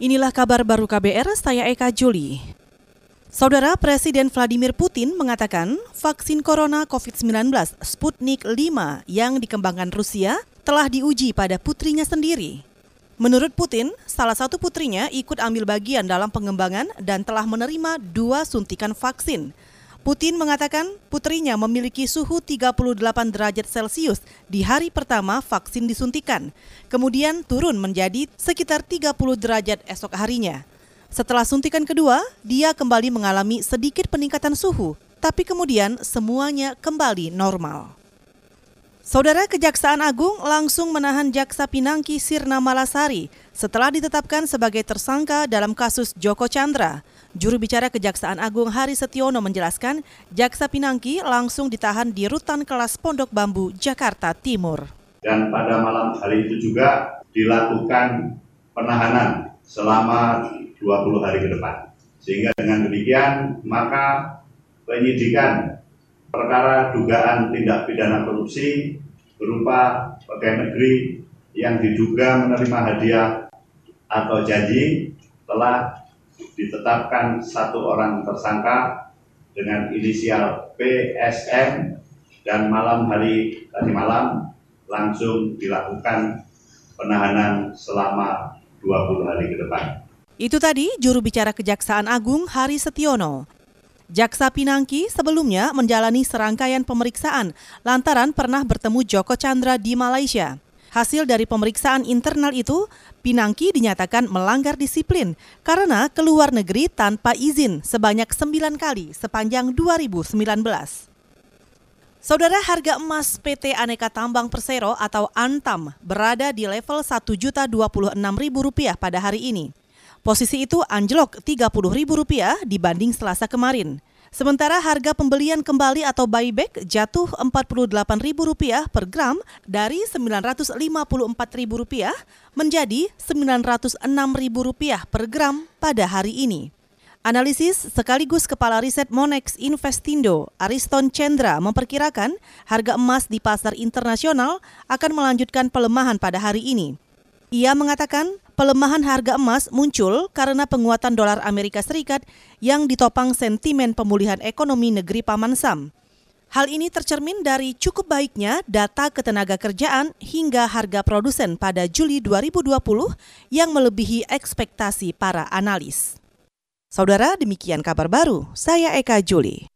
Inilah kabar baru KBR, saya Eka Juli. Saudara Presiden Vladimir Putin mengatakan vaksin corona COVID-19 Sputnik 5 yang dikembangkan Rusia telah diuji pada putrinya sendiri. Menurut Putin, salah satu putrinya ikut ambil bagian dalam pengembangan dan telah menerima dua suntikan vaksin. Putin mengatakan putrinya memiliki suhu 38 derajat Celcius di hari pertama vaksin disuntikan, kemudian turun menjadi sekitar 30 derajat esok harinya. Setelah suntikan kedua, dia kembali mengalami sedikit peningkatan suhu, tapi kemudian semuanya kembali normal. Saudara Kejaksaan Agung langsung menahan Jaksa Pinangki Sirna Malasari setelah ditetapkan sebagai tersangka dalam kasus Joko Chandra. Juru bicara Kejaksaan Agung Hari Setiono menjelaskan, Jaksa Pinangki langsung ditahan di rutan kelas Pondok Bambu, Jakarta Timur. Dan pada malam hari itu juga dilakukan penahanan selama 20 hari ke depan. Sehingga dengan demikian, maka penyidikan perkara dugaan tindak pidana korupsi berupa pegawai negeri yang diduga menerima hadiah atau janji telah ditetapkan satu orang tersangka dengan inisial PSM dan malam hari tadi malam langsung dilakukan penahanan selama 20 hari ke depan. Itu tadi juru bicara Kejaksaan Agung Hari Setiono. Jaksa Pinangki sebelumnya menjalani serangkaian pemeriksaan lantaran pernah bertemu Joko Chandra di Malaysia. Hasil dari pemeriksaan internal itu, Pinangki dinyatakan melanggar disiplin karena keluar negeri tanpa izin sebanyak sembilan kali sepanjang 2019. Saudara harga emas PT Aneka Tambang Persero atau Antam berada di level Rp1.026.000 pada hari ini. Posisi itu anjlok Rp30.000 dibanding Selasa kemarin. Sementara harga pembelian kembali atau buyback jatuh Rp48.000 per gram dari Rp954.000 menjadi Rp906.000 per gram pada hari ini. Analisis sekaligus Kepala Riset Monex Investindo, Ariston Chandra memperkirakan harga emas di pasar internasional akan melanjutkan pelemahan pada hari ini. Ia mengatakan pelemahan harga emas muncul karena penguatan dolar Amerika Serikat yang ditopang sentimen pemulihan ekonomi negeri Paman Sam. Hal ini tercermin dari cukup baiknya data ketenaga kerjaan hingga harga produsen pada Juli 2020 yang melebihi ekspektasi para analis. Saudara, demikian kabar baru. Saya Eka Juli.